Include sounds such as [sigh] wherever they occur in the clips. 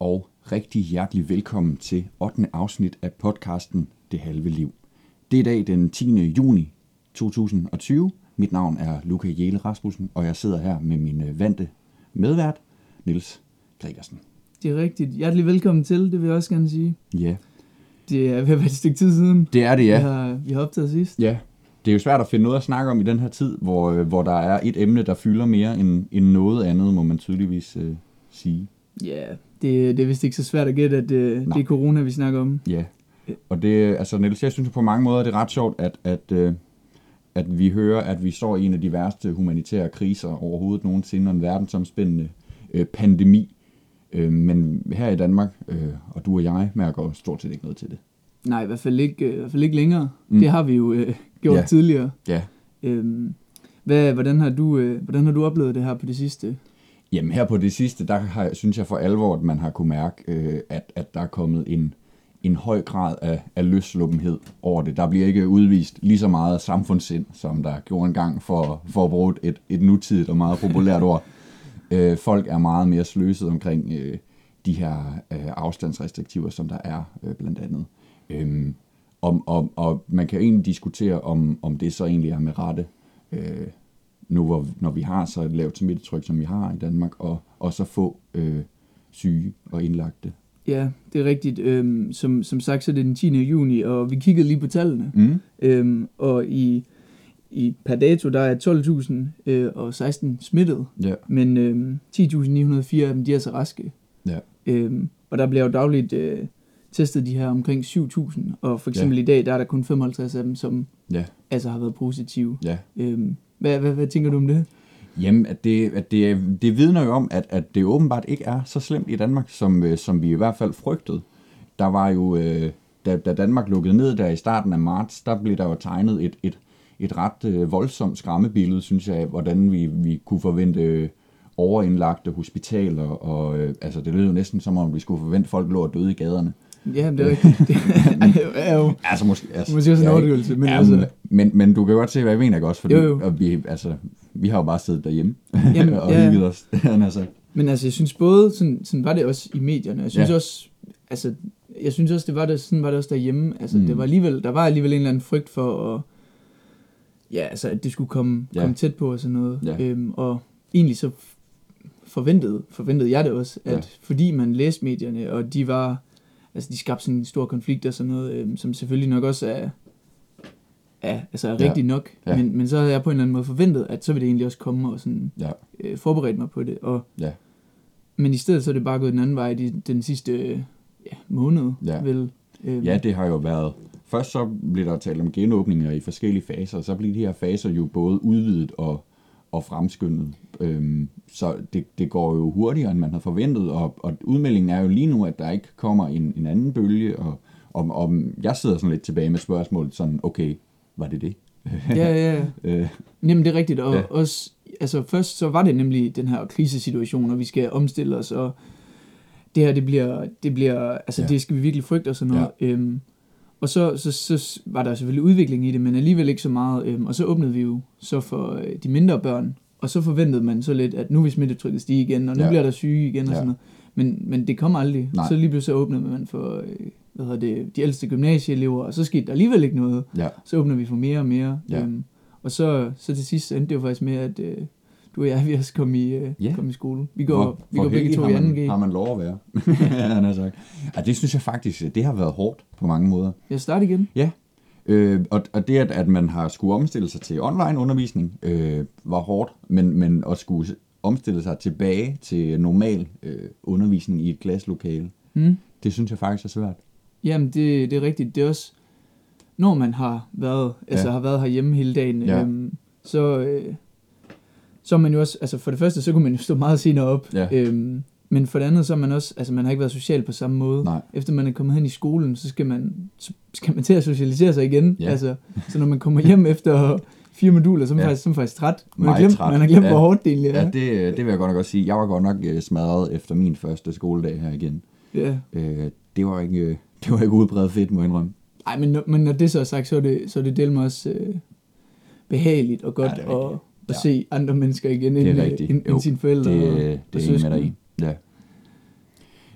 og rigtig hjertelig velkommen til 8. afsnit af podcasten Det Halve Liv. Det er i dag den 10. juni 2020. Mit navn er Luca Jæle Rasmussen, og jeg sidder her med min øh, vante medvært, Niels Gregersen. Det er rigtigt. Hjertelig velkommen til, det vil jeg også gerne sige. Ja, Det er ved at være et stykke tid siden, det er det, vi, ja. har, vi har optaget sidst. Ja, det er jo svært at finde noget at snakke om i den her tid, hvor, øh, hvor der er et emne, der fylder mere end, end noget andet, må man tydeligvis øh, sige. Ja, det, det er vist ikke så svært at gætte, at det, Nej. det er corona, vi snakker om. Ja, og det, altså Niels, jeg synes på mange måder, det er ret sjovt, at, at, øh, at vi hører, at vi står i en af de værste humanitære kriser overhovedet nogensinde, og en verdensomspændende øh, pandemi. Øh, men her i Danmark, øh, og du og jeg, mærker stort set ikke noget til det. Nej, i hvert fald ikke, øh, i hvert fald ikke længere. Mm. Det har vi jo øh, gjort ja. tidligere. Ja, Øhm, hvad, hvordan, har du, øh, hvordan har du oplevet det her på det sidste? Jamen her på det sidste, der har, synes jeg for alvor, at man har kunne mærke, øh, at, at der er kommet en, en høj grad af, af løsluppenhed over det. Der bliver ikke udvist lige så meget samfundssind, som der gjorde engang for, for at bruge et, et nutidigt og meget populært ord. [laughs] Øh, folk er meget mere sløset omkring øh, de her øh, afstandsrestriktiver, som der er øh, blandt andet. Øhm, om, om, og man kan egentlig diskutere, om, om det så egentlig er med rette. Øh, nu hvor, når vi har så et lavt smittetryk, som vi har i Danmark, og, og så få øh, syge og indlagte. Ja, det er rigtigt. Øhm, som, som sagt, så er det den 10. juni, og vi kiggede lige på tallene. Mm. Øhm, og i, i per dato, der er 12.000 øh, og 16 smittet. Ja, Men øhm, 10.904 af dem, de er så raske. ja, Øhm, og der bliver jo dagligt øh, testet de her omkring 7.000. Og for eksempel Ja. i dag, der er der kun 55 af dem, som ja, altså har været positive. ja. Øhm, hvad, hvad, hvad tænker du om det? Jamen, at det, at det, det vidner jo om, at, at det åbenbart ikke er så slemt i Danmark, som, øh, som vi i hvert fald frygtede. Der var jo, øh, da, da Danmark lukkede ned der i starten af marts, der blev der jo tegnet et, et, et ret øh, voldsomt skræmmebillede, synes jeg, af, hvordan vi, vi kunne forvente øh, overindlagte hospitaler, og øh, altså det lød jo næsten som om, vi skulle forvente, at folk lå og døde i gaderne. Ja, det er rigtigt. det er [laughs] jo Altså måske, altså, måske også en overdrivelse, men ja, altså... men, men du kan godt se, hvad jeg mener, ikke også? Fordi Jo, jo. Og vi, altså, vi har jo bare siddet derhjemme Jamen, [laughs] og ja. hygget os. [laughs] sagt. Men altså, jeg synes både, sådan, sådan var det også i medierne, jeg synes Ja. også, altså, jeg synes også, det var det, sådan var det også derhjemme. Altså, Mm. det var alligevel, der var alligevel en eller anden frygt for, at, ja, altså, at det skulle komme, Ja. komme tæt på og sådan noget. Ja. Øhm, og egentlig så forventede, forventede jeg det også, at ja. fordi man læste medierne, og de var, altså, de skabte sådan en stor konflikt og sådan noget, øhm, som selvfølgelig nok også er, er, altså er Ja. rigtigt nok, Ja. men, men så havde jeg på en eller anden måde forventet, at så ville det egentlig også komme og sådan Ja, øh, forberedt mig på det. Og, Ja. Men i stedet så er det bare gået den anden vej de, den sidste øh, ja, måned. Ja. Vel, øh, ja, det har jo været... Først så blev der talt om genåbninger i forskellige faser, og så blev de her faser jo både udvidet og, og fremskyndet. Øhm, så det, det går jo hurtigere, end man havde forventet, og, og udmeldingen er jo lige nu, at der ikke kommer en, en anden bølge, og, og, og jeg sidder sådan lidt tilbage med spørgsmålet sådan, okay, var det det? ja, ja, ja. [laughs] Øh, Jamen det er rigtigt. Og Ja. også, altså først så var det nemlig den her krisesituation, og vi skal omstille os, og det her, det bliver, det bliver altså ja. det skal vi virkelig frygte og sådan noget. Ja. Øhm, og så, så, så var der selvfølgelig udvikling i det, men alligevel ikke så meget. Øhm, og så åbnede vi jo så for øh, de mindre børn, og så forventede man så lidt, at nu vil smittetrykket stige igen, og nu Ja. bliver der syge igen og Ja. sådan noget. Men, men det kom aldrig. Nej. Så lige pludselig så åbnede man for øh, hvad hedder det, de ældste gymnasieelever, og så skete der alligevel ikke noget. ja, Så åbner vi for mere og mere. Ja. Øhm, og så, så til sidst endte det jo faktisk med, at øh, du og jeg, vi også kom i, øh, Ja. kom i skole. Vi går, hvor, vi går begge to i man, 2G. har man lov at være. [laughs] ja, han har sagt. Ja, det synes jeg faktisk, det har været hårdt på mange måder. Jeg starter igen. Øh, og, og det, at, at man har skulle omstille sig til online undervisning, øh, var hårdt, men, men at skulle omstille sig tilbage til normal øh, undervisning i et klasselokale, Hmm? det synes jeg faktisk er svært. Jamen, det, det er rigtigt. Det er også, når man har været, altså Ja. har været herhjemme hele dagen, Ja. øhm, så, øh, så man jo også, altså for det første, så kunne man jo stå meget senere op. Ja. Øhm, men for det andet, så er man også, altså man har ikke været social på samme måde. Nej. Efter man er kommet hen i skolen, så skal man, så skal man til at socialisere sig igen. Ja. Altså, så når man kommer hjem efter fire moduler, så er man, Ja. faktisk, så er man faktisk træt. Man har glemt, træt. Man har glemt, Ja. hvor hårdt det egentlig er. Ja, det, det vil jeg godt nok også sige. Jeg var godt nok øh, smadret efter min første skoledag her igen. Ja. Øh, det var ikke, øh, [laughs] det var ikke udbredt fedt, må jeg indrømme. Ej, men, når- men når det så er sagt, så er det, så er det del med også øh, behageligt og godt Ja, rigtigt. At, Ja. se andre mennesker igen end, øh, rigtigt. end, Jo, end sine forældre Det, og, det og er enig med dig. Ja.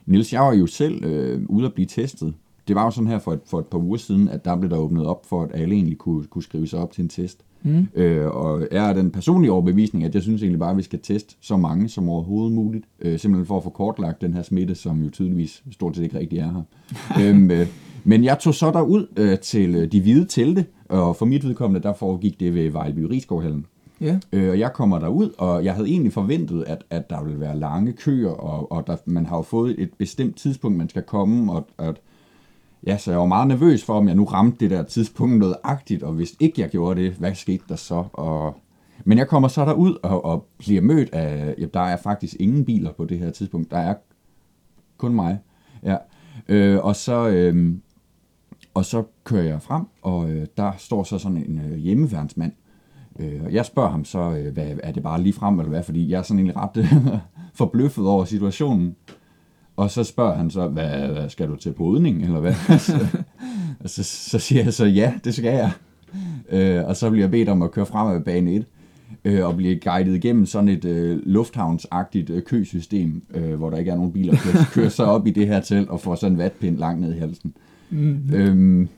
Niels, jeg var jo selv øh, ude at blive testet. Det var jo sådan her for et, for et par uger siden, at der blev der åbnet op for, at alle egentlig kunne, kunne skrive sig op til en test. Mm. Øh, og er den personlige overbevisning, at jeg synes egentlig bare, at vi skal teste så mange som overhovedet muligt. Øh, simpelthen for at få kortlagt den her smitte, som jo tydeligvis stort set ikke rigtig er her. [laughs] øhm, øh, men jeg tog så derud øh, til øh, de hvide telte, og for mit vedkommende, der foregik det ved Vejleby Rigskovhallen. Ja. Øh, og jeg kommer derud, og jeg havde egentlig forventet, at, at der ville være lange køer, og, og der, man har jo fået et bestemt tidspunkt, man skal komme, og at, ja, så jeg var meget nervøs for, om jeg nu ramte det der tidspunkt noget agtigt, og hvis ikke jeg gjorde det, hvad skete der så? Og, men jeg kommer så derud og, og bliver mødt af, ja, der er faktisk ingen biler på det her tidspunkt, der er kun mig. Ja. Øh, og så... Øh, og så kører jeg frem, og øh, der står så sådan en øh, hjemmeværnsmand. Øh, jeg spørger ham så, øh, hvad, er det bare lige frem, eller hvad? Fordi jeg er sådan egentlig ret [laughs] forbløffet over situationen. Og så spørger han så, hvad, hvad skal du til på udning, eller hvad? [laughs] så, og så, så siger jeg så, ja, det skal jeg. Øh, og så bliver jeg bedt om at køre frem af bane 1, øh, og blive guidet igennem sådan et øh, lufthavnsagtigt øh, køsystem, øh, hvor der ikke er nogen biler. Kører, kører så op i det her telt og får sådan en vatpind langt ned i halsen. Mm. Øhm,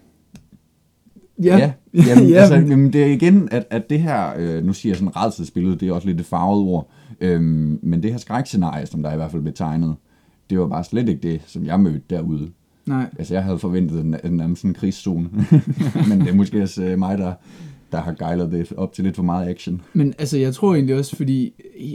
Ja. ja, [laughs] jamen, Ja, altså, men- jamen, det er igen, at, at det her, øh, nu siger jeg sådan redselsbillede, det er også lidt et farvet ord, øhm, men det her skrækscenarie, som der i hvert fald blev tegnet, det var bare slet ikke det, som jeg mødte derude. Nej. Altså, jeg havde forventet en, en en krigszone, [laughs] men det er måske også øh, mig, der, der har gejlet det op til lidt for meget action. Men altså, jeg tror egentlig også, fordi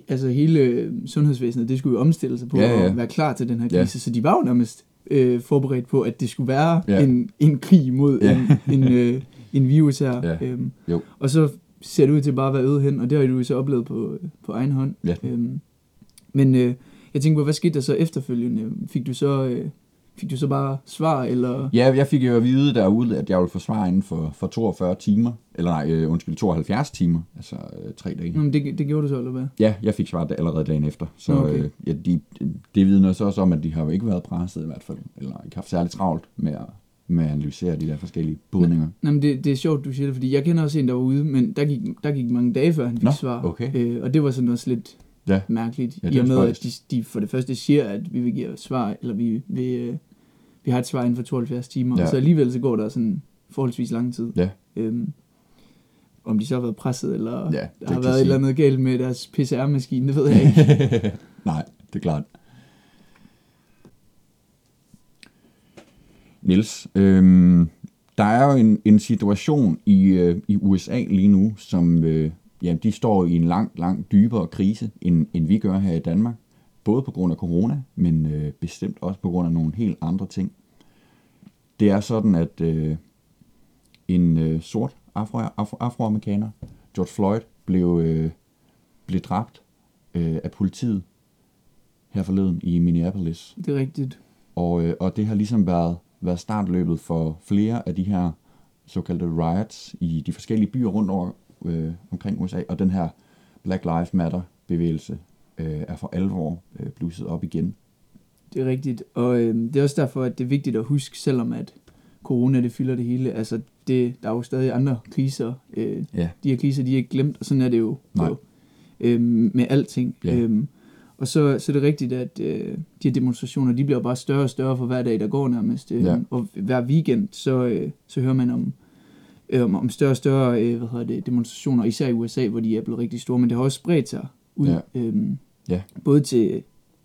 altså, hele sundhedsvæsenet, det skulle jo omstille sig på Ja, ja. at være klar til den her Ja. krise, så de var jo nærmest øh, forberedt på, at det skulle være Ja. en, en krig mod Ja. en, en, øh, en virus her. Ja. Øhm, Jo. og så ser det ud til bare at være øget hen, og det har du jo så oplevet på, på egen hånd. Ja. Øhm, men øh, jeg tænker på, hvad skete der så efterfølgende? Fik du så, øh, fik du så bare svar, eller... Ja, jeg fik jo at vide derude, at jeg ville forsvare inden for, for 42 timer, eller nej, øh, undskyld, 72 timer, altså øh, tre dage. Nå, men det, det gjorde du så, eller hvad? Ja, jeg fik svar allerede dagen efter. Så Okay. øh, ja, de, det vidner så også om, at de har jo ikke været presset i hvert fald, eller ikke haft særligt travlt med at, med at analysere de der forskellige budninger. Nå, men det, det er sjovt, du siger det, fordi jeg kender også en, der var ude, men der gik, der gik mange dage, før han fik Nå, svar. okay. Øh, og det var sådan også lidt Ja. mærkeligt, Ja, i det er og med, at spøjst. de, de for det første siger, at vi vil give svar, eller vi, vi, øh, vi har et svar inden for 72 timer, Ja. og så alligevel så går der sådan forholdsvis lang tid. Ja. Øhm, om de så har været presset, eller Ja, det der har været et eller at andet galt med deres PCR-maskine, det ved jeg ikke. [laughs] Nej, det er klart. Niels, øhm, der er jo en, en situation i, øh, i USA lige nu, som øh, ja, de står i en langt, langt dybere krise, end, end vi gør her i Danmark. Både på grund af corona, men øh, bestemt også på grund af nogle helt andre ting. Det er sådan, at øh, en øh, sort afro, afro, afroamerikaner, George Floyd, blev, øh, blev dræbt øh, af politiet her forleden i Minneapolis. det er rigtigt. Og, øh, og det har ligesom været, været startløbet for flere af de her såkaldte riots i de forskellige byer rundt over øh, omkring USA. Og den her Black Lives Matter bevægelse øh, er for alvor øh, blusset op igen. Det er rigtigt, og øh, det er også derfor, at det er vigtigt at huske, selvom at corona det fylder det hele. Altså, det, der er jo stadig andre kriser. Øh, Ja. de her kriser, de er ikke glemt, og sådan er det jo Nej. på, øh, med alting. Ja. Øhm, og så, så er det rigtigt, at øh, de her demonstrationer, de bliver bare større og større for hver dag, der går nærmest. Øh, Ja. Og hver weekend, så, øh, så hører man om, øh, om, større og større øh, hvad hedder det, demonstrationer, især i USA, hvor de er blevet rigtig store, men det har også spredt sig ud, Ja. øhm, Ja. både til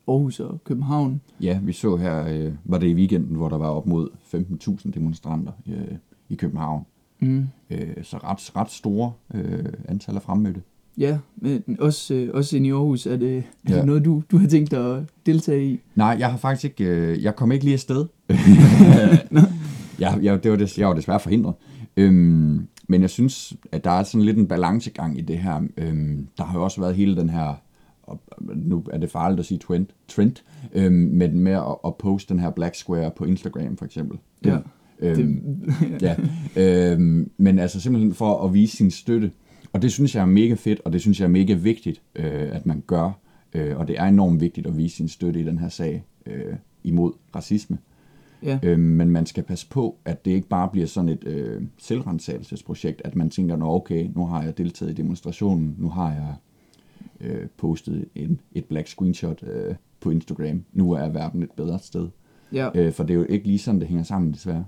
Aarhus og København. Ja, vi så her, øh, var det i weekenden, hvor der var op mod 15.000 demonstranter øh, i København. Mm. Øh, så ret, ret store øh, antal af fremmødte. Ja, men også, øh, også inde i Aarhus, er det, er Ja. det noget, du, du har tænkt dig at deltage i? Nej, jeg har faktisk ikke, øh, jeg kom ikke lige afsted. [laughs] [laughs] jeg, jeg, det var des, jeg var desværre forhindret. Øhm, men jeg synes, at der er sådan lidt en balancegang i det her. Øhm, der har jo også været hele den her, og nu er det farligt at sige trend, trend øhm, men med at, at poste den her Black Square på Instagram for eksempel. Ja. Øhm, [laughs] ja. Øhm, men altså simpelthen for at vise sin støtte. Og det synes jeg er mega fedt, og det synes jeg er mega vigtigt, øh, at man gør. Øh, og det er enormt vigtigt at vise sin støtte i den her sag øh, imod racisme. Ja. Øh, men man skal passe på, at det ikke bare bliver sådan et øh, selvrensagelsesprojekt, at man tænker, Nå, okay, nu har jeg deltaget i demonstrationen, nu har jeg øh, postet en, et black screenshot øh, på Instagram. Nu er verden et bedre sted. Ja. Øh, for det er jo ikke lige sådan, det hænger sammen, desværre.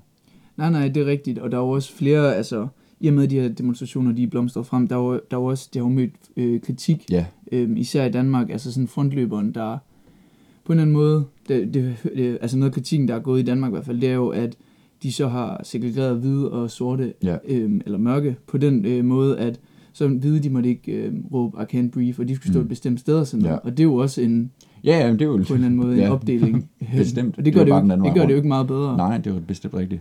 Nej, nej, det er rigtigt. Og der er jo også flere, altså, i og med de her demonstrationer, de er blomstret frem, der er jo, der er jo også, det har jo mødt øh, kritik, Ja, øh, især i Danmark, altså sådan frontløberen, der på en eller anden måde, det, det, det, altså noget af kritikken, der er gået i Danmark i hvert fald, det er jo, at de så har segregeret hvide og sorte, Ja. øh, eller mørke, på den øh, måde, at så hvide, de måtte ikke øh, råbe I can't breathe, og de skulle stå Mm. et bestemt sted og sådan noget. Ja. Og det er jo også en, ja, ja men det er jo... på en eller anden måde en [laughs] ja. opdeling. [laughs] Bestemt. [laughs] Og Det det gør det, bare jo, ikke, det gør det jo ikke meget bedre. Nej, det er jo bestemt rigtigt.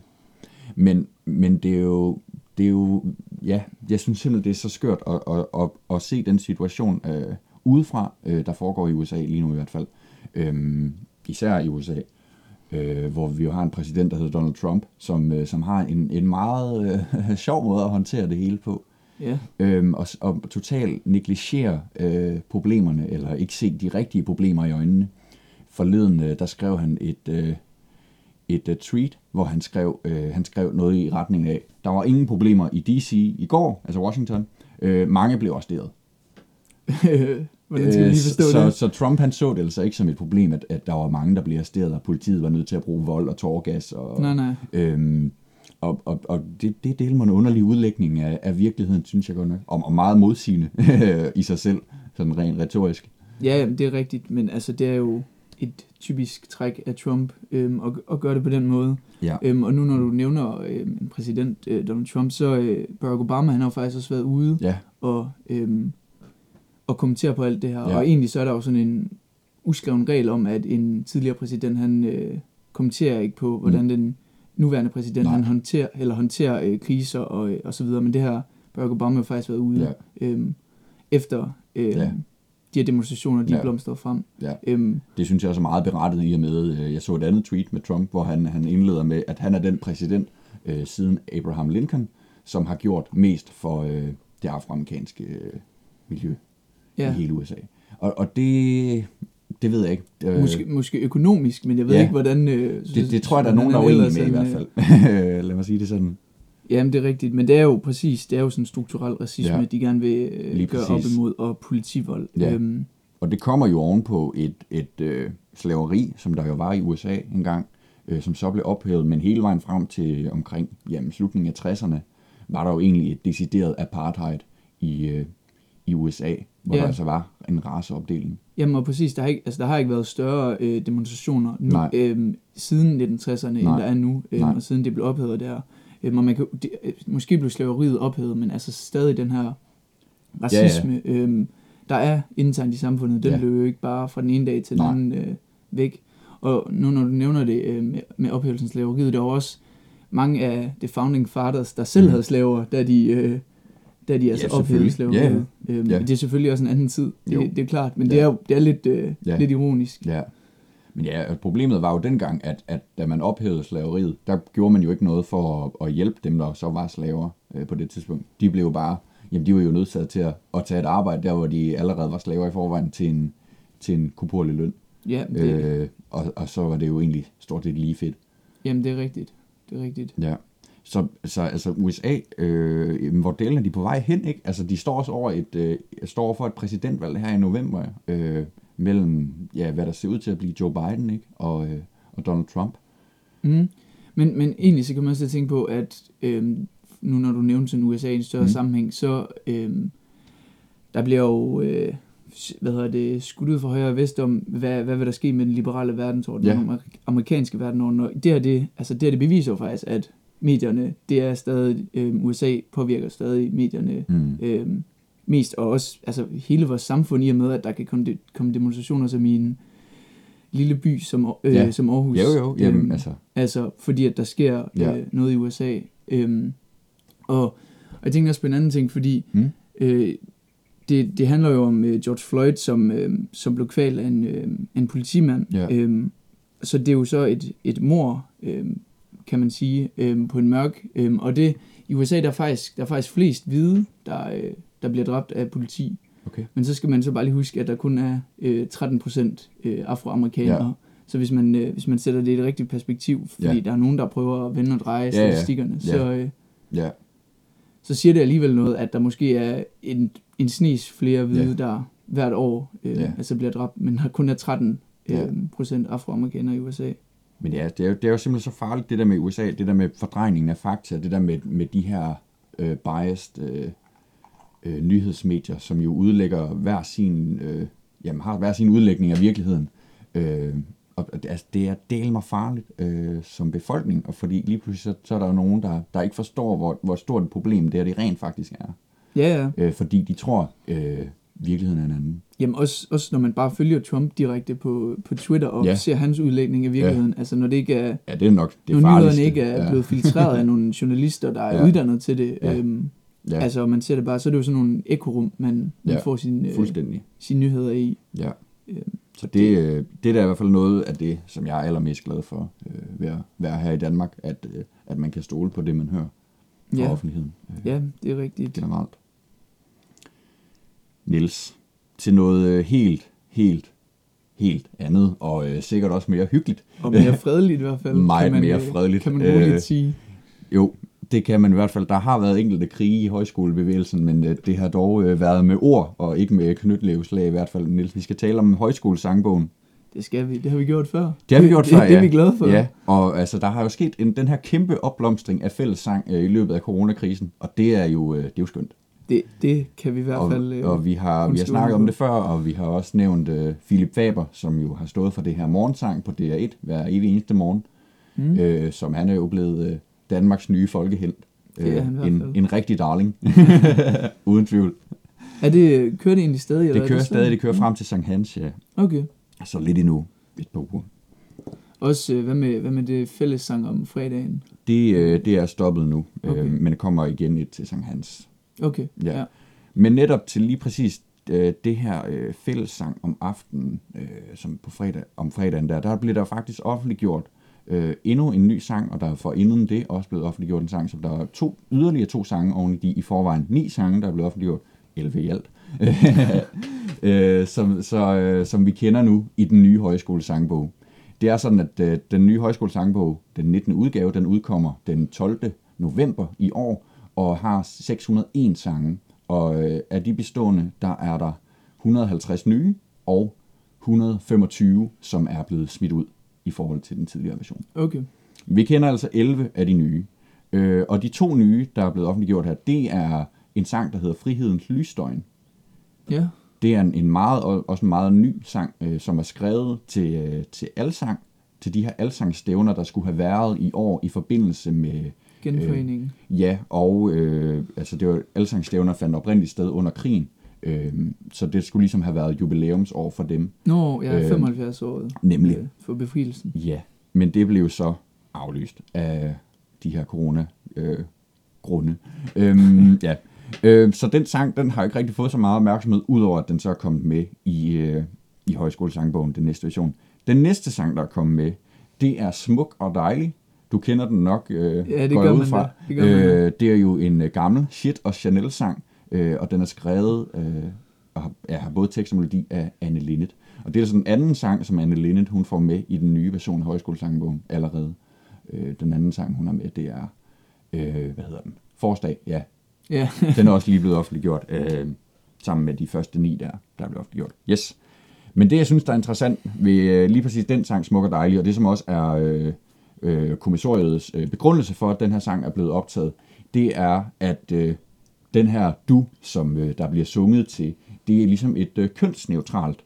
Men, men det er jo, det er jo, ja, jeg synes simpelthen, det er så skørt at, at, at, at se den situation øh, udefra, øh, der foregår i USA lige nu i hvert fald. Øhm, især i USA, øh, hvor vi jo har en præsident, der hedder Donald Trump, som, øh, som har en, en meget øh, [laughs] sjov måde at håndtere det hele på. Ja, Øhm, og, og totalt negligere øh, problemerne, eller ikke se de rigtige problemer i øjnene. Forleden, øh, der skrev han et, øh, et uh, tweet, hvor han skrev, øh, han skrev noget i retning af, der var ingen problemer i DC i går, altså Washington. Øh, mange blev arresteret. [laughs] hvordan skal lige forstå Øh, så, det? Så Trump han så det altså ikke som et problem, at, at der var mange, der blev arresteret, og politiet var nødt til at bruge vold og tårgas. Og, Nej, nej. Øhm, og, og, og det, det deler man en underlig udlægning af, af virkeligheden, synes jeg godt nok. Og, og meget modsigende [laughs] i sig selv, sådan rent retorisk. Ja, jamen, det er rigtigt, men altså, det er jo et typisk træk af Trump øhm, at, at gøre det på den måde. Ja. Øhm, og nu når du nævner øhm, en præsident, øh, Donald Trump, så øh, Barack Obama, han har jo faktisk også været ude Ja, og, øhm, og kommentere på alt det her. Ja. Og egentlig så er der jo sådan en uskreven regel om, at en tidligere præsident, han øh, kommenterer ikke på, hvordan mm. den nuværende præsident, Nej. han håndterer, eller håndterer øh, kriser og, øh, og så videre. Men det her Barack Obama har faktisk været ude Ja. øhm, efter øh, Ja. de her demonstrationer, de ja. blomstrede frem. ja. Øhm, Det synes jeg også er meget berettet i og med, øh, jeg så et andet tweet med Trump, hvor han, han indleder med, at han er den præsident øh, siden Abraham Lincoln, som har gjort mest for øh, det afroamerikanske øh, miljø ja. i hele USA. Og, og det, det ved jeg ikke. Øh, Måske, måske økonomisk, men jeg ved Ja. ikke, hvordan... Øh, det, det tror jeg, der er nogen, der er uenige med i hvert øh, fald. [laughs] Lad mig sige det sådan. Jamen, det er rigtigt, men det er jo præcis, det er jo sådan strukturel racisme, Ja. ja. de gerne vil øh, Lige gøre præcis. op imod, og politivold. Ja. Øhm, Og det kommer jo ovenpå et, et øh, slaveri, som der jo var i USA engang, øh, som så blev ophævet, men hele vejen frem til omkring jamen, slutningen af 60'erne, var der jo egentlig et decideret apartheid i, øh, i USA, hvor Ja. der altså var en raceopdeling. jamen, og præcis, der har ikke, altså, der har ikke været større øh, demonstrationer nu, Nej. øhm, siden 1960'erne, end der er nu, Nej. og siden det blev ophævet der. Øhm, og man kan, det, øh, måske blev slaveriet ophævet, men altså stadig den her racisme, ja, ja. Øhm, der er internt i samfundet, den Ja. blev jo ikke bare fra den ene dag til den Nej. anden øh, væk. Og nu når du nævner det øh, med, med ophævelsen af slaveriet, der var også mange af the founding fathers, der selv mm. havde slaver, da de, øh, da de altså Ja, ophævede. Ja, slaveriet. Øhm, Ja. Det er selvfølgelig også en anden tid, Jo. det, det er klart, men Ja. det er jo det er lidt, øh, Ja. lidt ironisk. Ja. Men ja, problemet var jo dengang, at, at da man ophævede slaveriet, der gjorde man jo ikke noget for at, at hjælpe dem, der så var slaver øh, på det tidspunkt. De blev jo bare, jamen de var jo nødsaget til at, at tage et arbejde der, hvor de allerede var slaver i forvejen til en, til en kuporlig løn. Ja, det. Øh, og, og så var det jo egentlig stort set lige fedt. jamen det er rigtigt. Det er rigtigt. Ja. Så, så altså USA, øh, hvor delen er de på vej hen, ikke? Altså de står også over et, øh, står for et præsidentvalg her i november, øh, mellem, ja, hvad der ser ud til at blive Joe Biden, ikke? Og, øh, og Donald Trump. Mm. Men, men egentlig så kan man også tænke på, at øhm, nu når du nævnte sådan USA i en større Mm. mm. sammenhæng, så øhm, der bliver jo øh, hvad hedder det, skudt ud fra højre og vest om, hvad, hvad vil der ske med den liberale verdensorden, Ja. den amer- amerikanske verdensorden. Og det her, det, altså det, her, det beviser jo faktisk, at medierne, det er stadig, øhm, USA påvirker stadig medierne Mm. øhm, mest, og også altså, hele vores samfund i og med, at der kan komme, de, komme demonstrationer som i en lille by som, øh, Ja. som Aarhus. Jo, jo, jamen, Øhm, altså, Altså, fordi at der sker ja. øh, noget i USA. Øhm, og, og jeg tænker også på en anden ting, fordi Mm. øh, det, det handler jo om øh, George Floyd, som, øh, som blev kvalt af en, øh, en politimand. Ja. Øhm, så det er jo så et, et mor, øh, kan man sige, øh, på en mørk. Øh, og det i USA, der er faktisk, der er faktisk flest hvide, der, øh, der bliver dræbt af politi. okay. Men så skal man så bare lige huske, at der kun er øh, 13 procent øh, afroamerikanere. Ja. Så hvis man, øh, hvis man sætter det i et rigtigt perspektiv, fordi Ja. der er nogen, der prøver at vende og dreje Ja, statistikkerne, Ja. så, øh, Ja, så siger det alligevel noget, at der måske er en, en snes flere hvide, ja. der, hvert år øh, ja. altså bliver dræbt, men har kun er 13 øh, Ja. procent afroamerikanere i USA. Men ja, det er, jo, det er jo simpelthen så farligt, det der med USA, det der med fordrejningen af fakta, det der med, med de her øh, biased øh, øh, nyhedsmedier, som jo udlægger hver sin, øh, jamen har hver sin udlægning af virkeligheden. Øh, og altså, det er del mig farligt øh, som befolkning, og fordi lige pludselig så, så er der jo nogen, der, der ikke forstår, hvor, hvor stort et problem det er, det rent faktisk er. Ja, ja. Øh, fordi de tror, øh, virkeligheden er en anden. Jamen også, også når man bare følger Trump direkte på, på Twitter og Ja. ser hans udlægning af virkeligheden. Ja. Altså når det ikke er, Ja, det er nok det når nyhederne ikke er ja. blevet filtreret af [laughs] nogle journalister, der er Ja. uddannet til det. Ja. Øhm, Ja. Altså man ser det bare, så er det jo sådan nogle ekorum, man, man Ja. får sine, øh, sine nyheder i. Ja. Øhm, Så det, øh, det er da i hvert fald noget af det, som jeg er allermest glad for øh, ved at være her i Danmark, at, øh, at man kan stole på det, man hører fra Ja. offentligheden øh, Ja, det er rigtigt. generelt. Niels, til noget øh, helt, helt, helt andet, og øh, sikkert også mere hyggeligt. Og mere [laughs] fredeligt i hvert fald. Meget man, mere øh, fredeligt. Kan man roligt Øh, sige. Jo, det kan man i hvert fald. Der har været enkelte krige i højskolebevægelsen, men øh, det har dog øh, været med ord, og ikke med knytlevslag i hvert fald. Niels, vi skal tale om højskolesangbogen. Det skal vi. Det har vi gjort før. Det har vi gjort det, før, Det er ja. vi glade for. Ja, og altså, der har jo sket en, den her kæmpe opblomstring af fællessang øh, i løbet af coronakrisen, og det er jo, øh, det er jo skønt. Det, det kan vi i hvert Og, fald... øh, og vi har, vi har snakket om det før, og vi har også nævnt øh, Philip Faber, som jo har stået for det her morgensang på DR1 hver evig eneste morgen, Mm. øh, som han er jo blevet øh, Danmarks nye folkehelt. Det er i hvert en, en rigtig darling, [laughs] uden tvivl. Er det, kører det egentlig stadig? eller Det er kører sådan? stadig, det kører frem til Sankt Hans, ja. Okay. Så lidt endnu, et par uger. Også, øh, hvad med, hvad med det fælles sang om fredagen? Det, øh, det er stoppet nu, Okay. øh, men det kommer igen et til Sankt Hans. Okay, Ja. ja. Men netop til lige præcis øh, det her øh, fællessang om aftenen, øh, som på fredag, om fredagen der, der blev der faktisk offentliggjort øh, endnu en ny sang, og der er for inden det også blevet offentliggjort en sang, så der er to, yderligere to sange oven i de i forvejen ni sange, der er blevet offentliggjort, 11 i alt, øh, som, så, øh, som vi kender nu i den nye højskolesangbog. Det er sådan, at øh, den nye højskolesangbog, den 19. udgave, den udkommer den 12. november i år, og har 601 sange. Og øh, af de bestående, der er der 150 nye, og 125, som er blevet smidt ud i forhold til den tidligere version. Okay. Vi kender altså 11 af de nye. Øh, og de to nye, der er blevet offentliggjort her, det er en sang, der hedder Frihedens Lysdøgn. Ja. Det er en, en meget, og- også en meget ny sang, øh, som er skrevet til, øh, til alsang, til de her alsangstævner, der skulle have været i år i forbindelse med Genforeningen. Ja, og øh, altså det var alsangstævner fandt oprindeligt sted under krigen, øh, så det skulle ligesom have været jubilæumsår for dem. Nå, ja, øh, 75 år Nemlig. øh, for befrielsen. Ja, men det blev så aflyst af de her corona øh, grunde. Øhm, [laughs] ja. øh, så den sang, den har ikke rigtig fået så meget opmærksomhed, udover at den så er kommet med i, øh, i højskolesangbogen, den næste version. Den næste sang, der er kommet med, det er Smuk og Dejlig. Du kender den nok, øh, Ja, det går gør ud fra. da. Det gør øh, det er jo en øh, gammel Shit og Chanel-sang, øh, og den er skrevet øh, og har, ja, har både tekst og melodi af Anne Linnet. Og det er sådan en anden sang, som Anne Linnet hun får med i den nye version af Højskolesangbogen allerede. Øh, den anden sang, hun har med, det er, øh, hvad hedder den? Forsdag, ja. Ja, [laughs] Den er også lige blevet offentliggjort, øh, sammen med de første ni der, der er blevet offentliggjort. Yes. Men det, jeg synes, der er interessant ved øh, lige præcis den sang, Smuk og Dejlig, og det som også er øh, øh, kommissoriets øh, begrundelse for, at den her sang er blevet optaget, det er, at øh, den her du, som øh, der bliver sunget til, det er ligesom et øh, kønsneutralt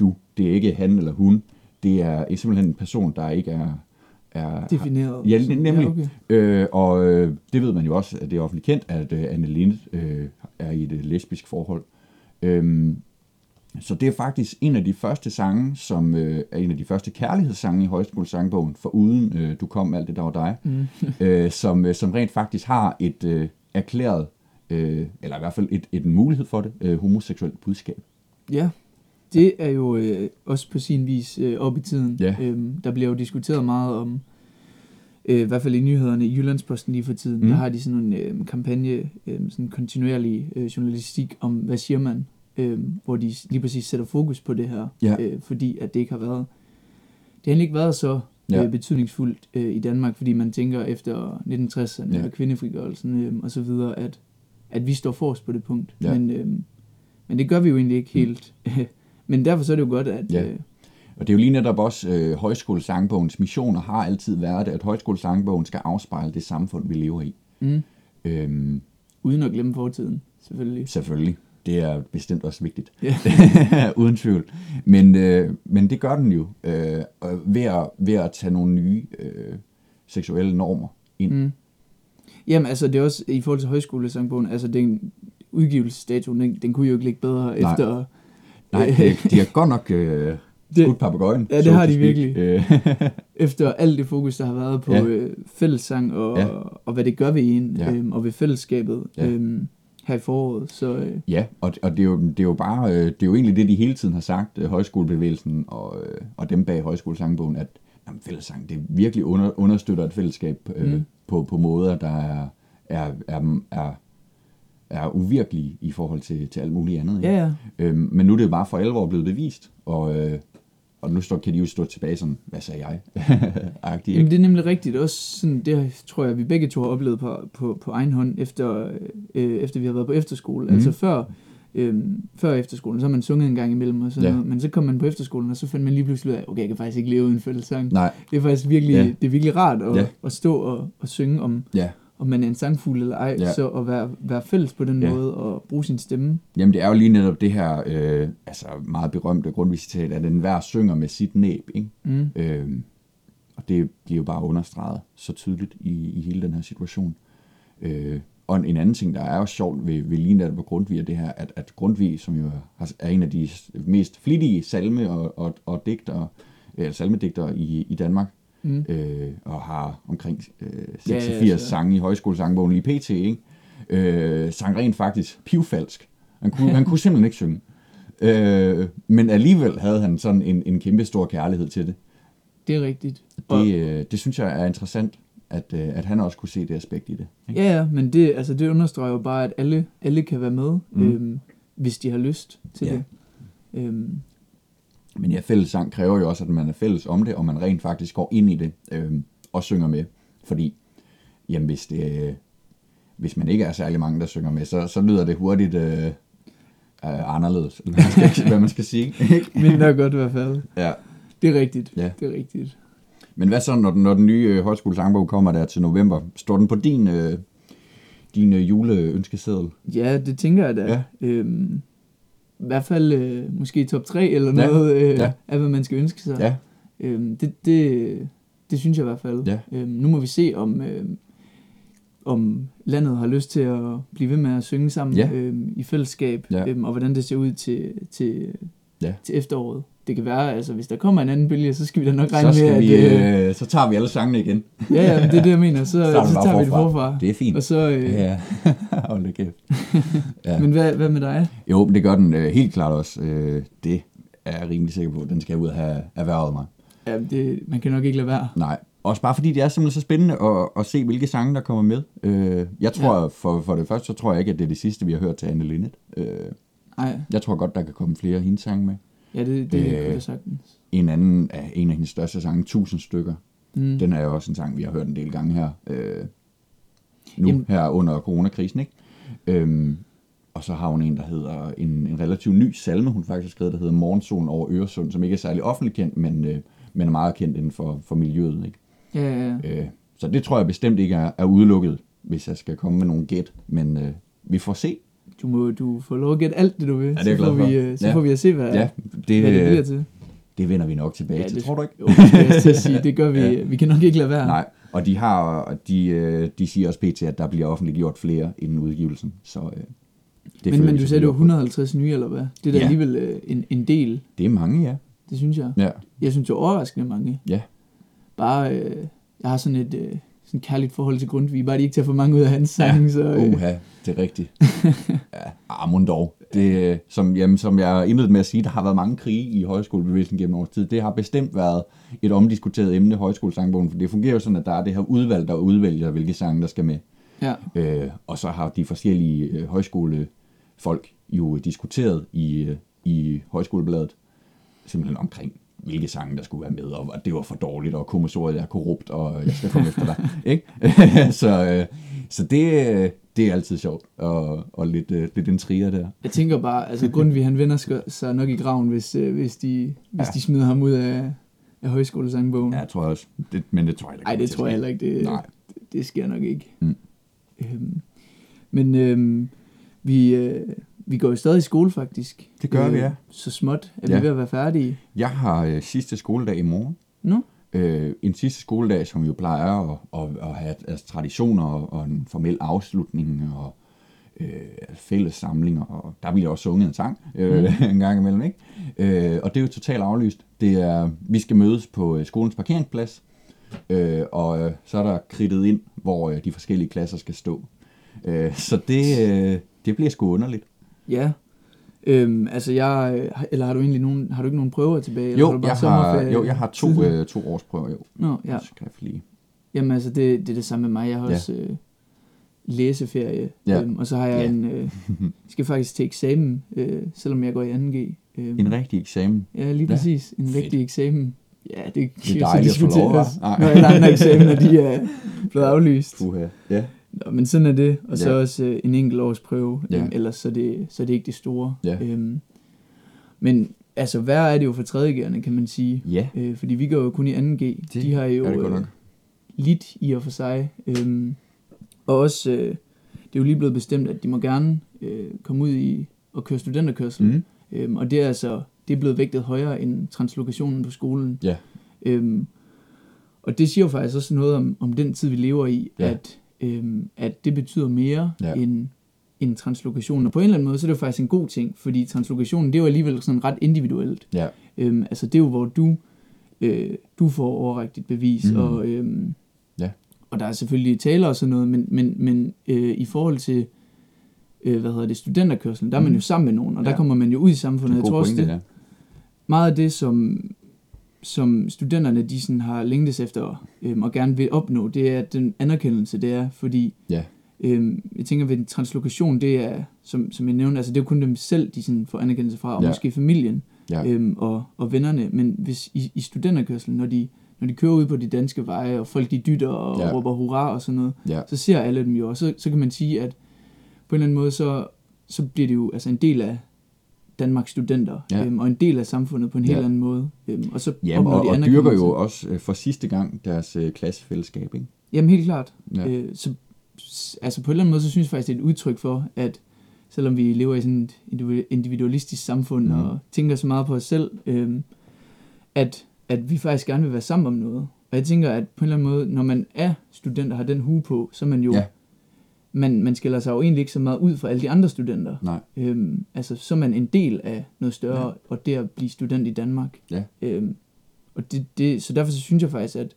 du. Det er ikke han eller hun. Det er simpelthen en person, der ikke er... er defineret. Ja, nemlig. Ja, okay. Øh, og øh, det ved man jo også, at det er offentligt kendt, at øh, Anne Linde øh, er i et øh, lesbisk forhold. Øhm, så det er faktisk en af de første sange, som øh, er en af de første kærlighedssange i højskolesangbogen, for uden øh, Du kom alt det, der var dig, Mm. [laughs] øh, som, øh, som rent faktisk har et øh, erklæret, øh, eller i hvert fald et, et mulighed for det, øh, homoseksuelt budskab. Ja, det er jo øh, også på sin vis øh, op i tiden. Ja. Øhm, der bliver jo diskuteret meget om, øh, i hvert fald i nyhederne i Jyllandsposten lige for tiden, Mm. der har de sådan en øh, kampagne, øh, sådan kontinuerlig øh, journalistik om, hvad siger man, øh, hvor de lige præcis sætter fokus på det her, Ja. øh, fordi at det ikke har været, det har ikke været så Ja. øh, betydningsfuldt øh, i Danmark, fordi man tænker efter 1960'erne Ja. og kvindefrigørelsen øh, og så videre, at, at vi står forrest på det punkt. Ja. Men, øh, men det gør vi jo egentlig ikke helt. [laughs] Men derfor så er det jo godt, at... Ja. Øh, Og det er jo lige netop også øh, højskolesangbogens mission, og har altid været, at højskolesangbogen skal afspejle det samfund, vi lever i. mm, Øhm, uden at glemme fortiden, selvfølgelig. selvfølgelig. Det er bestemt også vigtigt. Ja. [laughs] Uden tvivl. Men, øh, men det gør den jo øh, og ved, at, ved at tage nogle nye øh, seksuelle normer ind. Mm. Jamen, altså, det er også i forhold til højskolesangbogen, altså, den udgivelsesdatoen, den, den kunne jo ikke ligge bedre Nej. efter... Nej, de har godt nok øh, [laughs] skudt papegøjen. Ja, det har de virkelig. [laughs] Øh, efter alt det fokus, der har været på Ja. øh, fællessang og, Ja. ja. og hvad det gør ved en, Ja. øhm, og ved fællesskabet ja. øhm, her i foråret. Så øh, ja, og, og det, er jo, det er jo bare, øh, det er jo egentlig det, de hele tiden har sagt, øh, højskolebevægelsen og, øh, og dem bag højskolesangbogen, at jamen, fællessang, det virkelig under, understøtter et fællesskab øh, mm. På, på måder, der er, er, er, er, er uvirkelige i forhold til, til alt muligt andet. ikke? ja, ja. Øhm, men nu er det jo bare for alvor blevet bevist, og, øh, og nu står, kan de jo stå tilbage sådan, hvad sagde jeg? [laughs] Agtigt, Jamen, det er nemlig rigtigt. Også sådan, det tror jeg, vi begge to har oplevet på, på, på egen hånd, efter, øh, efter vi har været på efterskole. Mm. Altså før, øh, før efterskolen, så har man sunget en gang imellem, og sådan Ja. noget, men så kom man på efterskolen, og så fandt man lige pludselig ud af, okay, jeg kan faktisk ikke leve uden fællessang. Nej, Det er faktisk virkelig, Ja. det er virkelig rart at, ja. at stå og, og synge om, ja. Om man er en sangfugl eller ej, Ja. så at være, være fælles på den Ja. måde og bruge sin stemme. Jamen det er jo lige netop det her, øh, altså meget berømte grundvisitat, at enhver synger med sit næb, ikke? Mm. Øhm, og det bliver jo bare understreget så tydeligt i, i hele den her situation. Øh, og en, en anden ting, der er jo sjovt ved, ved lige netop Grundtvig, er det her, at, at Grundtvig, som jo er en af de mest flittige salme- og, og, og digtere, øh, salmedigtere i, i Danmark, Mm. øh, og har omkring øh, Ja, ja, 86 så- sange i højskolesangbogen lige pt. Ikke? Øh, sang rent faktisk pivfalsk. Han kunne, han kunne simpelthen ikke synge. Øh, men alligevel havde han sådan en, en kæmpe stor kærlighed til det. Det er rigtigt. Det, øh, det synes jeg er interessant, at, øh, at han også kunne se det aspekt i det. Ikke? ja, ja, men det, altså, det understreger jo bare, at alle, alle kan være med, mm. øhm, hvis de har lyst til Ja. det. Øhm, Men ja, fællessang kræver jo også, at man er fælles om det, og man rent faktisk går ind i det øh, og synger med. Fordi, jamen hvis, det, øh, hvis man ikke er særlig mange, der synger med, så, så lyder det hurtigt øh, øh, anderledes, eller hvad man skal, hvad man skal sige. [laughs] Mindre godt i hvert fald. ja. Det er rigtigt. Ja. Det er rigtigt. Men hvad så, når den, når den nye øh, højskolesangbog kommer der til november? Står den på din, øh, din øh, juleønskeseddel? Ja, det tænker jeg da. Ja. Øhm, I hvert fald øh, måske top 3 eller Ja. noget øh, Ja. af, hvad man skal ønske sig. Ja, Øhm, det, det, det synes jeg i hvert fald. Ja. Øhm, nu må vi se, om, øhm, om landet har lyst til at blive ved med at synge sammen Ja. øhm, i fællesskab, Ja. øhm, og hvordan det ser ud til, til, Ja. til efteråret. Det kan være, altså hvis der kommer en anden bølge, så skal vi da nok regne med, vi, at... Øh, øh, så tager vi alle sangene igen. ja, ja, det er det, jeg mener. Så, [laughs] så tager vi det forfra. Det er fint. Og så, øh, Ja, [laughs] hold da kæft. [laughs] Ja. Men hvad, hvad med dig? Jo, det gør den øh, helt klart også. Øh, det er jeg rimelig sikker på. Den skal ud og have erhvervet mig. Ja, det, man kan nok ikke lade være. Nej. Også bare fordi det er simpelthen så spændende at, at se, hvilke sange, der kommer med. Øh, jeg tror, ja. for, for det første, så tror jeg ikke, at det er det sidste, vi har hørt til Anne Linnet. Øh, Nej, jeg tror godt, der kan komme flere af hendes sange med. ja, det, det Øh, kunne jeg sagtens. En anden af en af hendes største sange, 1000 stykker. Mm. Den er jo også en sang, vi har hørt en del gange her. Øh, nu Jamen- her under coronakrisen, ikke? Øhm, og så har hun en, der hedder en, en relativt ny salme, hun faktisk skrevet, der hedder Morgensolen over Øresund, som ikke er særlig offentligt kendt, men, øh, men er meget kendt inden for, for miljøet. Ikke? Ja, ja, ja. Øh, så det tror jeg bestemt ikke er, er udelukket, hvis jeg skal komme med nogle gæt, men øh, vi får se. Du må du får lov at gætte alt det, du vil. det er så får vi, øh, så Ja. får vi at se, hvad, Ja, det, hvad det bliver øh, til. det vender vi nok tilbage Ja, til, det- tror du ikke? Jo, det sige. Det gør vi. [laughs] Ja. Vi kan nok ikke lade være. Nej, og de har de, øh, de siger også pt, at der bliver offentliggjort flere inden udgivelsen, så øh, det men, men du sagde, det var op på. 150 nye, eller hvad? Det er da Ja. alligevel øh, en, en del. Det er mange, ja. Det synes jeg. Ja, Jeg synes, det er overraskende mange. ja. Bare, øh, jeg har sådan et øh, sådan et kærligt forhold til Grundtvig. Bare de ikke tager for mange ud af hans sange. Så, øh, Uha, det er rigtigt. [laughs] ja, Armund dog. Det, øh, som, jamen, som jeg indledte med at sige, der har været mange krige i højskolebevægelsen gennem års tid. Det har bestemt været et omdiskuteret emne, højskolesangbogen, for det fungerer jo sådan, at der er det her udvalg, der udvælger, hvilke sange, der skal med. ja. Øh, og så har de forskellige øh, højskolefolk jo diskuteret i, øh, i højskolebladet, simpelthen omkring, hvilke sange, der skulle være med, og at det var for dårligt, og kommissoriet er korrupt, og jeg skal komme efter dig. [laughs] Ikke? [laughs] så, øh, så det, øh, det er altid sjovt, og, og lidt, øh, lidt en trier der. Jeg tænker bare, altså Grundtvig, han vender sig nok i graven, hvis, øh, hvis, de, hvis Ja. de smider ham ud af, af højskolesangbogen. Ja, jeg tror også. Det, men det tror jeg ikke. Nej, det tror jeg heller ikke. Det, Nej. det, det sker nok ikke. Mm. Øhm, men øhm, vi, øh, vi går jo stadig i skole, faktisk. Det gør vi, ja. Så småt er Ja. vi ved at være færdige. Jeg har øh, sidste skoledag i morgen. Nu? Øh, en sidste skoledag, som jo plejer at, at, at have altså, traditioner og, og en formel afslutning og øh, fælles samlinger, og der bliver også sunget en sang øh, mm. [laughs] en gang imellem, ikke? Øh, og det er jo totalt aflyst. Det er, vi skal mødes på øh, skolens parkeringsplads, øh, og øh, så er der kridtet ind, hvor øh, de forskellige klasser skal stå. Øh, så det, øh, det bliver sgu underligt. Ja. Øhm, altså jeg, eller har du egentlig nogen, har du ikke nogen prøver tilbage? eller Jo, har du bare jeg har, jo, jeg har to, øh, to års prøver, jo. Nå, ja. Skriftlige. Jamen altså, det, det er det samme med mig. Jeg har Ja. også øh, læseferie, Ja. øhm, og så har jeg Ja. en, øh, [laughs] skal faktisk til eksamen, øh, selvom jeg går i 2G. Øhm, En rigtig eksamen. Ja, lige Ja. præcis. En Fedt. rigtig eksamen. Ja, det, Det er dejligt at få lov? Nej. Når alle andre eksamener, de [laughs] er blevet aflyst. Puha. Ja. Men sådan er det. Og så Ja. også øh, en enkelt års prøve. Ja. Øhm, ellers så er, det, så er det ikke det store. Ja. Øhm, men altså, værre er det jo for 3.G'erne, kan man sige. Ja, Øh, fordi vi går jo kun i 2G. Det de har jo øh, lidt i og for sig. Øhm, og også, øh, det er jo lige blevet bestemt, at de må gerne øh, komme ud i og køre studenterkørsel. Mm. Øhm, og det er altså det er blevet vægtet højere end translokationen på skolen. Ja. Øhm, og det siger jo faktisk også noget om, om den tid, vi lever i, Ja. at, øhm, at det betyder mere Ja. end, end translokationen. Og på en eller anden måde, så er det jo faktisk en god ting, fordi translokationen, det er jo alligevel sådan ret individuelt. Ja. Øhm, altså det er jo, hvor du, øh, du får overrækt dit bevis, mm. og, øhm, Ja. og der er selvfølgelig taler og sådan noget, men, men, men øh, i forhold til øh, hvad hedder det, studenterkørselen, der er man Mhm. jo sammen med nogen, og der Ja. kommer man jo ud i Det samfundet. Jeg tror også, det, ja. meget af det, som, som studenterne de sådan har længtes efter øhm, og gerne vil opnå, det er den anerkendelse, det er, fordi Ja. øhm, jeg tænker ved en translokation, det er, som, som jeg nævnte, altså det er jo kun dem selv, de sådan får anerkendelse fra, og Ja. måske familien Ja. øhm, og, og vennerne, men hvis i, i studenterkørselen, når de, når de kører ud på de danske veje, og folk de dytter og Ja. ja. råber hurra og sådan noget, Ja. så ser alle dem jo, og så, så kan man sige, at på en eller anden måde, så, så bliver det jo altså en del af Danmarks studenter, Ja. øhm, og en del af samfundet på en helt Ja. anden måde. Øhm, og så Jamen, og, de og dyrker jo også øh, for sidste gang deres øh, klassefællesskab, ikke? Jamen helt klart. Ja. Øh, så, altså på en eller anden måde, så synes jeg faktisk, det er et udtryk for, at selvom vi lever i sådan et individu- individualistisk samfund, mm. og tænker så meget på os selv, øhm, at, at vi faktisk gerne vil være sammen om noget. Og jeg tænker, at på en eller anden måde, når man er student og har den hue på, så er man jo... Ja. Man, man skiller sig jo egentlig ikke så meget ud fra alle de andre studenter. Nej. Øhm, altså, så er man en del af noget større, Ja. og det at blive student i Danmark. Ja. Øhm, og det, det, så derfor så synes jeg faktisk, at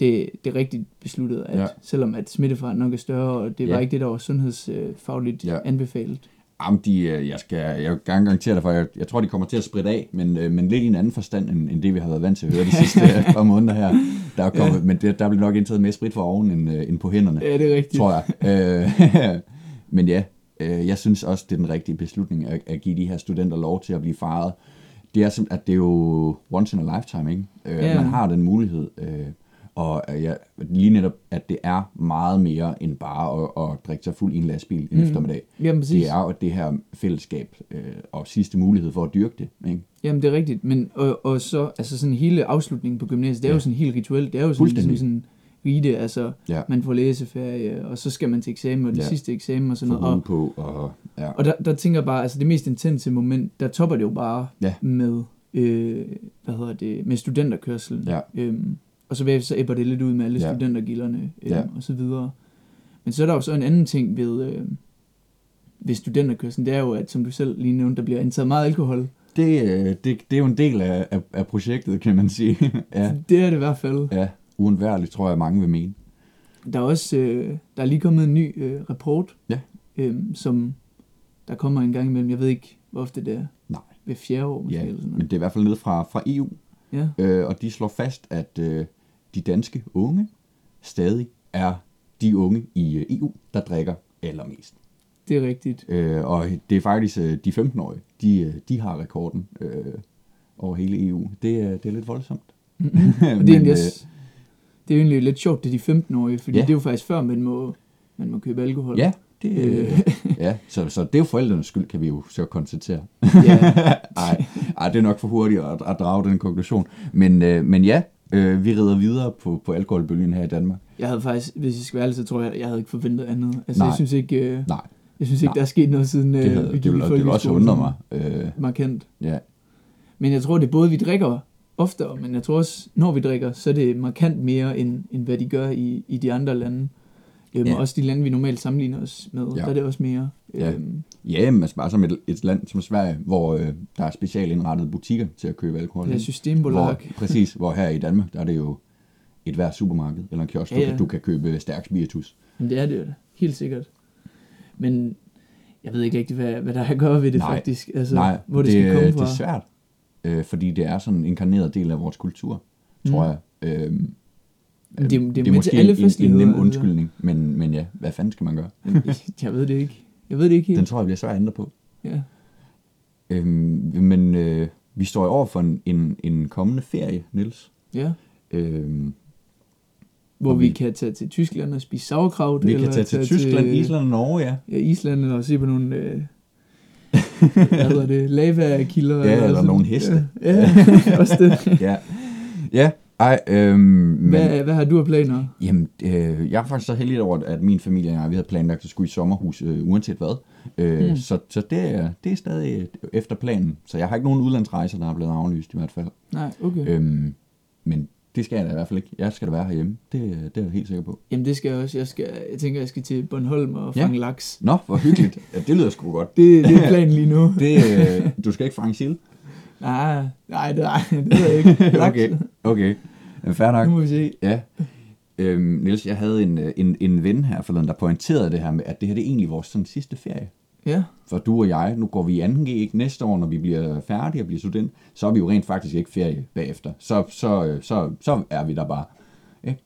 det, det er rigtigt besluttet, at Ja. selvom at smittefaren nok er større, og det var Ja. ikke det, der var sundhedsfagligt Ja. anbefalet. Jamen, de, øh, jeg, skal, jeg gerne garantere dig for, jeg, jeg tror, de kommer til at spritte af, men, øh, men lidt i en anden forstand, end, end det, vi har været vant til at høre de sidste [laughs] par måneder her. Der er kommet, ja. Men det, der bliver nok indtaget mere sprit for oven, end, øh, end på hænderne. Ja, det er rigtigt. tror jeg. Øh, [laughs] men ja, øh, jeg synes også, det er den rigtige beslutning at, at give de her studenter lov til at blive faret. Det er simpelthen, at det er jo once in a lifetime, ikke? Øh, Ja. Man har den mulighed. Øh, og øh, ja, lige netop, at det er meget mere end bare at, at drikke sig fuld i en lastbil en Mm. eftermiddag. Jamen præcis. Det er jo det her fællesskab øh, og sidste mulighed for at dyrke det. Ikke? Jamen det er rigtigt, men og, og så altså sådan hele afslutningen på gymnasiet, det er Ja. jo sådan helt rituelt, det er jo sådan, Fuldstændig. sådan, sådan rite, altså Ja. man får læseferie, og så skal man til eksamen, og det Ja. sidste eksamen og sådan Få noget. Og, på. Og, ja. og der, der tænker jeg bare, altså det mest intense moment, der topper det jo bare Ja. med, øh, hvad hedder det, med studenterkørselen. Ja. Øhm, og så, vil- så æbber det lidt ud med alle Ja. studentergilderne øhm, Ja. og så videre. Men så er der jo så en anden ting ved, øh, ved studenterkørselen, det er jo, at som du selv lige nævnte, der bliver indtaget meget alkohol. Det, øh, det, det er jo en del af, af, af projektet, kan man sige. [laughs] ja. Det er det i hvert fald. ja, uundværligt, tror jeg, mange vil mene. Der er også øh, der er lige kommet en ny øh, rapport, Ja. øh, som der kommer en gang imellem. Jeg ved ikke, hvor ofte det er. Nej. Ved fjerde år måske. Ja, eller sådan men noget. det er i hvert fald ned fra, fra EU, Ja. øh, og de slår fast, at øh, de danske unge stadig er de unge i øh, EU, der drikker allermest. Det er rigtigt. Øh, og det er faktisk øh, de 15-årige, de, øh, de har rekorden øh, over hele EU. Det, er- det er lidt voldsomt. [laughs] Og det, er egentlig også, det er jo egentlig lidt sjovt, det er de 15-årige, fordi ja. det er jo faktisk før, man må, man må købe alkohol. Ja, det, øh, ja så, så det er jo forældrenes skyld, kan vi jo så konstatere. ja. [laughs] Ej, ej, det er nok for hurtigt at, at drage den konklusion. Men, øh, men ja, øh, vi rider videre på, på alkoholbølgen her i Danmark. Jeg havde faktisk, hvis jeg skal være ærlig, så tror jeg, jeg havde ikke forventet andet. Altså, Nej. jeg synes ikke, øh, Nej, jeg synes ikke Nej. der er sket noget siden øh, det, havde, vi det, gik i vil, det vil også undre mig. Øh, Markant. ja, Men jeg tror, det er både, vi drikker oftere, men jeg tror også, når vi drikker, så er det markant mere, end, end hvad de gør i, i de andre lande. Øhm, Ja. ja. Også de lande, vi normalt sammenligner os med, Ja. der er det også mere. Ja. Øhm, ja men altså bare som et, et land som Sverige, hvor øh, der er specialindrettede butikker til at købe alkohol. det ikke? systembolag. Hvor, præcis, hvor her i Danmark, der er det jo et hver supermarked eller en kiosk, Ja, du, ja. kan, du kan købe stærk spiritus. Men det er det jo da, helt sikkert. Men jeg ved ikke rigtig, hvad, hvad der er at gøre ved det Nej. faktisk. Altså, Nej, hvor det, det, skal komme det fra. er svært, øh, fordi det er sådan en inkarneret del af vores kultur, tror Mm. jeg. Øh, Det er jo- det jo det er til måske alle en, en, nem altså. undskyldning, men, men ja, hvad fanden skal man gøre? jeg ved det ikke. Jeg ved det ikke helt. Den tror jeg bliver svært at ændre på. Ja. Øhm, men øh, vi står over for en, en, en kommende ferie, Niels. ja. Øhm, Hvor vi, vi- kan tage til Tyskland og spise sauerkraut. vi kan eller tage til Tyskland, Island og Norge, ja. Ja, Island og se på nogle... Øh, hvad hedder det? [laughs] Lava-kilder. Ja, eller sådan. nogle heste. Ja, ja [laughs] [laughs] også det. ja. Ja, ej, øhm, men, Hvad, hvad har du af planer? Jamen, øh, jeg er faktisk så heldig over, at min familie og jeg, vi havde planlagt at skulle i sommerhus, øh, uanset hvad. Øh, Mm. Så, så det, er, det er stadig efter planen. Så jeg har ikke nogen udlandsrejser, der er blevet aflyst i hvert fald. Nej, okay. Øhm, men det skal jeg da i hvert fald ikke. Jeg skal da være herhjemme. Det, det er jeg helt sikker på. Jamen det skal jeg også. Jeg, skal, jeg tænker, jeg skal til Bornholm og Ja. fange laks. Nå, hvor hyggeligt. Ja, det lyder sgu godt. [laughs] Det, det er [laughs] planen lige nu. Det, øh, du skal ikke fange sild? Nej, nej, det, nej, det ved jeg ikke. [laughs] Okay, okay. Ja, [laughs] Fair nok. Nu må vi se. Ja. Øhm, Niels, jeg havde en, øh, en, en ven her forleden, der pointerede det her med, at det her det er egentlig vores sådan, sidste ferie. Ja, For du og jeg, nu går vi i 2G ikke næste år, når vi bliver færdige og bliver student, så er vi jo rent faktisk ikke ferie bagefter. Så, så, øh, så, så er vi der bare. Ikke?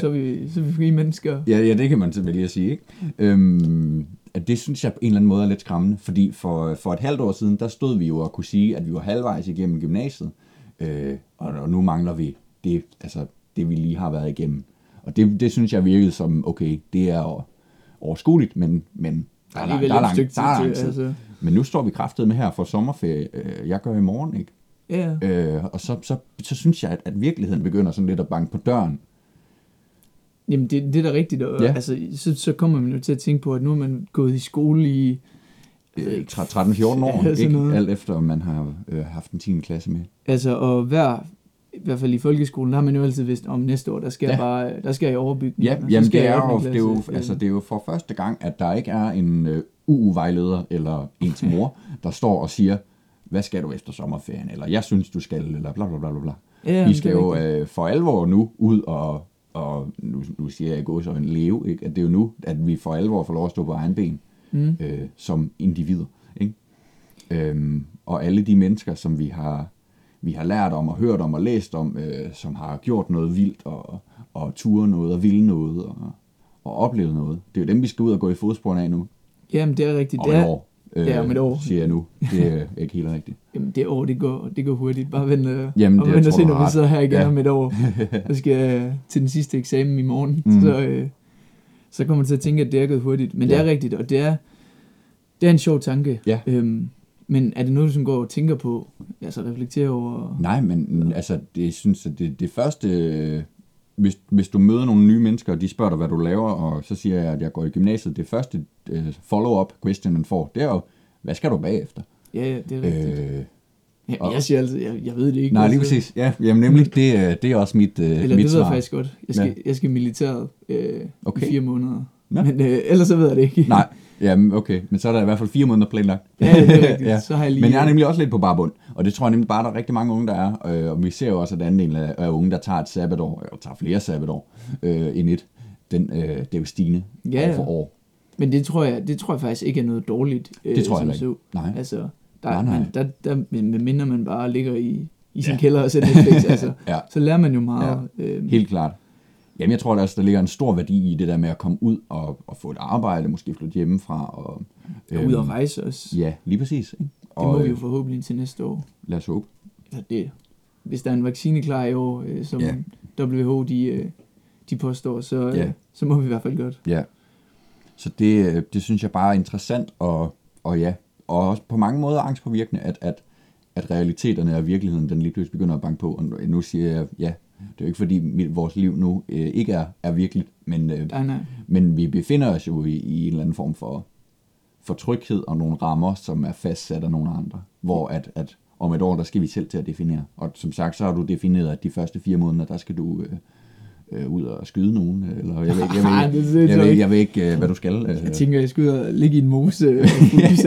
så er vi, så er vi frie mennesker. ja, ja, det kan man selvfølgelig at sige. Ikke? Øhm, at det synes jeg på en eller anden måde er lidt skræmmende, fordi for, for et halvt år siden, der stod vi jo og kunne sige, at vi var halvvejs igennem gymnasiet, øh, og, og nu mangler vi det, altså, det, vi lige har været igennem. Og det, det synes jeg virkede som, okay, det er over- overskueligt, men, men der er, lang, der er, lang, der er lang tid. altså. Men nu står vi kraftet med her for sommerferie. Øh, Jeg gør i morgen, ikke? Ja, Øh, og så, så, så synes jeg, at, at virkeligheden begynder sådan lidt at banke på døren. Jamen, det, det er da rigtigt. Og, Ja. altså, så, så kommer man jo til at tænke på, at nu er man gået i skole i... Øh, 13-14 år, [laughs] Ja, ikke? noget. Alt efter, om man har øh, haft en 10. klasse med. Altså, og hver, i hvert fald i folkeskolen, der har man jo altid vidst, om næste år, der skal, Ja. jeg bare, der skal jeg i overbygning. Ja, jamen skal det er, 8. jo, det, er jo, altså, det er jo for første gang, at der ikke er en øh, UU-vejleder eller ens mor, [laughs] der står og siger, hvad skal du efter sommerferien, eller jeg synes, du skal, eller bla bla bla bla. Ja, Vi skal jo øh, for alvor nu ud og, og nu, nu siger jeg gå så en leve, ikke? at det er jo nu, at vi for alvor får lov at stå på egen ben Mm. øh, som individer. Ikke? Øhm, og alle de mennesker, som vi har, vi har lært om og hørt om og læst om, øh, som har gjort noget vildt og, og ture noget og ville noget og, og oplevet noget. Det er jo dem, vi skal ud og gå i fodsporene af nu. Jamen, det er rigtigt. Om Det et er, år. Øh, Ja, om et år. Siger jeg nu. Det er ikke helt rigtigt. [laughs] Jamen, det år, det går, det går hurtigt. Bare vent, øh, Jamen, og det vent og se, når vi sidder her igen Ja. om et år. [laughs] Så skal jeg til den sidste eksamen i morgen. Mm. Så, øh, så kommer man til at tænke, at det er gået hurtigt. Men ja. det er rigtigt, og det er, det er en sjov tanke. Ja. Øhm, men er det noget, du sådan går og tænker på? Altså reflekterer over... Nej, men altså, det jeg synes at det, det første, øh, hvis, hvis du møder nogle nye mennesker, og de spørger dig, hvad du laver, og så siger jeg, at jeg går i gymnasiet, det første øh, follow-up question, man får, det er jo, hvad skal du bagefter? Ja, ja, det er rigtigt. Øh, Øh, ja, og- jeg siger altid, jeg, jeg ved det ikke. nej, lige altså. præcis. Ja, jamen nemlig, det, er- det er også mit, øh, Eller mit det ved jeg svar. faktisk godt. Jeg skal, Ja. jeg skal militæret øh, Okay. i fire måneder. Nå. Men øh, ellers så ved jeg det ikke. Nej, jamen okay, men så er der i hvert fald fire måneder planlagt. Ja, det er rigtigt. [laughs] Ja. Så har jeg lige... Men jeg er nemlig også lidt på barbund, og det tror jeg nemlig bare, der er rigtig mange unge, der er. Øh, og vi ser jo også, at anden del af, unge, der tager et sabbatår, eller tager flere sabbatår øh, end et, den, øh, det er jo stigende Ja, år ja. for år. Men det tror jeg, det tror jeg faktisk ikke er noget dårligt. Øh, Det tror jeg ikke. Nej. Altså, der, Nej, nej. Man, der, der, med mindre man bare ligger i, i sin Ja. kælder og ser Netflix, altså, [laughs] Ja. så lærer man jo meget. Ja. Øhm, Helt klart. Jamen, jeg tror der, også, der ligger en stor værdi i det der med at komme ud og, og få et arbejde, måske flytte hjemmefra. Og, og ud og rejse os. Ja, lige præcis. Ikke? Det Og, må vi jo øh, forhåbentlig til næste år. Lad os håbe. Altså, det, hvis der er en vaccine klar i år, øh, som Ja. WHO de, øh, de påstår, så, øh, Ja. så må vi i hvert fald godt. Ja. Så det, øh, det synes jeg bare er interessant, og, og ja, og også på mange måder angstpåvirkende, at, at, at realiteterne og virkeligheden, den lige pludselig begynder at banke på. Og nu siger jeg, ja, det er jo ikke fordi mit, vores liv nu øh, ikke er, er virkeligt, men, øh, Nej, nej. men vi befinder os jo i, i en eller anden form for, for tryghed og nogle rammer, som er fastsat af nogle andre, hvor at, at om et år, der skal vi selv til at definere. Og som sagt, så har du defineret, at de første fire måneder, der skal du øh, øh, ud og skyde nogen, eller jeg ved, ikke- jeg [laughs] ved, jeg, synes jeg, jeg ved, jeg ved ikke, øh, hvad du skal. Øh, Jeg tænker, jeg skal ud og ligge i en mose og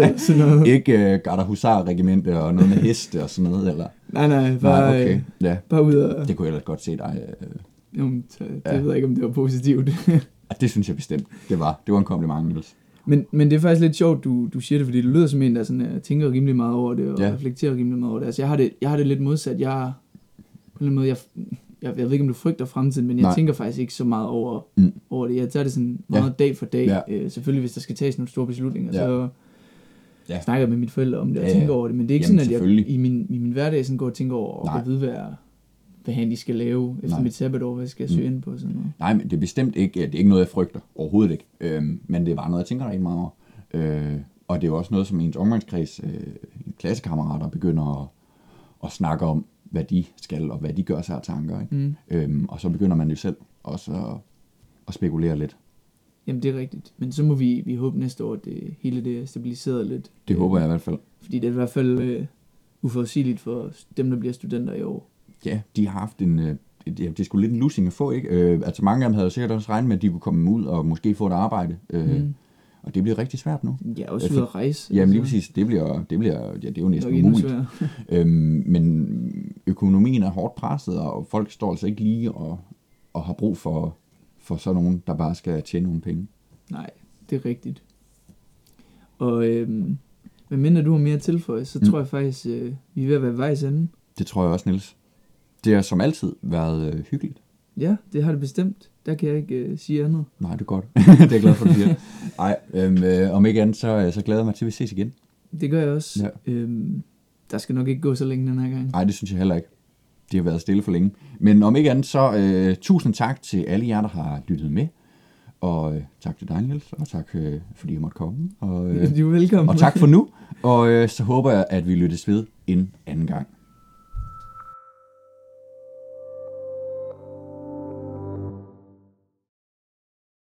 og sådan noget. ikke øh, Garda Husar regimente og noget med heste og sådan noget, eller? Nej, nej, bare, Nej, okay. øh, Ja, bare ud og... det kunne jeg ellers godt se dig. Øh, Jamen, det Ja. ved jeg ikke, om det var positivt. [laughs] det synes jeg bestemt, det var. Det var en kompliment, Niels. men, men det er faktisk lidt sjovt, du, du siger det, fordi du lyder som en, der sådan, øh, tænker rimelig meget over det, og Ja. ja. reflekterer rimelig meget over det. Altså, jeg har det, jeg har det lidt modsat. Jeg, på en eller anden måde, jeg, jeg, jeg ved ikke, om du frygter fremtiden, men jeg Nej. Tænker faktisk ikke så meget over, Mm. mm. over det. Jeg tager det sådan meget Ja. dag for dag. Ja. Øh, selvfølgelig, hvis der skal tages nogle store beslutninger, Ja. så Ja. snakker jeg med mine forældre om det og Ja, ja. tænker over det. Men det er ikke Jamen, sådan, at jeg i min, i min hverdag sådan går og tænker over, og Nej. kan vide, hvad, hvad han de skal lave efter Nej. mit sabbatår, hvad skal jeg Mm. søge ind på sådan noget. Nej, men det er bestemt ikke, det er ikke noget, jeg frygter. Overhovedet ikke. Øhm, men det er bare noget, jeg tænker rigtig meget over. Øh, og det er jo også noget, som ens omgangskreds, øh, klassekammerater begynder at, at snakke om, hvad de skal, og hvad de gør sig af tanker. Ikke? Mm. Øhm, og så begynder man jo selv også at, at spekulere lidt. Jamen, det er rigtigt. Men så må vi, vi håbe næste år, at det, hele det er stabiliseret lidt. Det håber jeg i hvert fald. Fordi det er i hvert fald øh, uforudsigeligt for dem, der bliver studenter i år. Ja, de har haft en... Øh, det, det er sgu lidt en losing at få, ikke? Øh, altså mange af dem havde jo sikkert også regnet med, at de kunne komme ud og måske få et arbejde. Øh, Mm. Og det bliver rigtig svært nu. Ja, også ud at rejse. Jamen lige altså. præcis, det bliver, det bliver, ja, det er jo næsten umuligt. [laughs] Øhm, men økonomien er hårdt presset, og folk står altså ikke lige og, og har brug for, for sådan nogen, der bare skal tjene nogle penge. Nej, det er rigtigt. Og øhm, medmindre du har mere at tilføje, så Mm. tror jeg faktisk, øh, vi er ved at være vejs ende. Det tror jeg også, Niels. Det har som altid været øh, hyggeligt. Ja, det har det bestemt. Der kan jeg ikke øh, sige andet. Nej, det er godt. [laughs] det er jeg glad for, du siger. Nej, øhm, øh, om ikke andet, så, øh, så glæder jeg mig til, at vi ses igen. Det gør jeg også. Ja. Øhm, der skal nok ikke gå så længe den her gang. Nej, det synes jeg heller ikke. Det har været stille for længe. Men om ikke andet, så øh, tusind tak til alle jer, der har lyttet med. Og øh, tak til dig, Niels, og tak, øh, fordi jeg måtte komme. Og, øh, [laughs] Du er velkommen. og tak for nu. Og øh, så håber jeg, at vi lyttes ved en anden gang.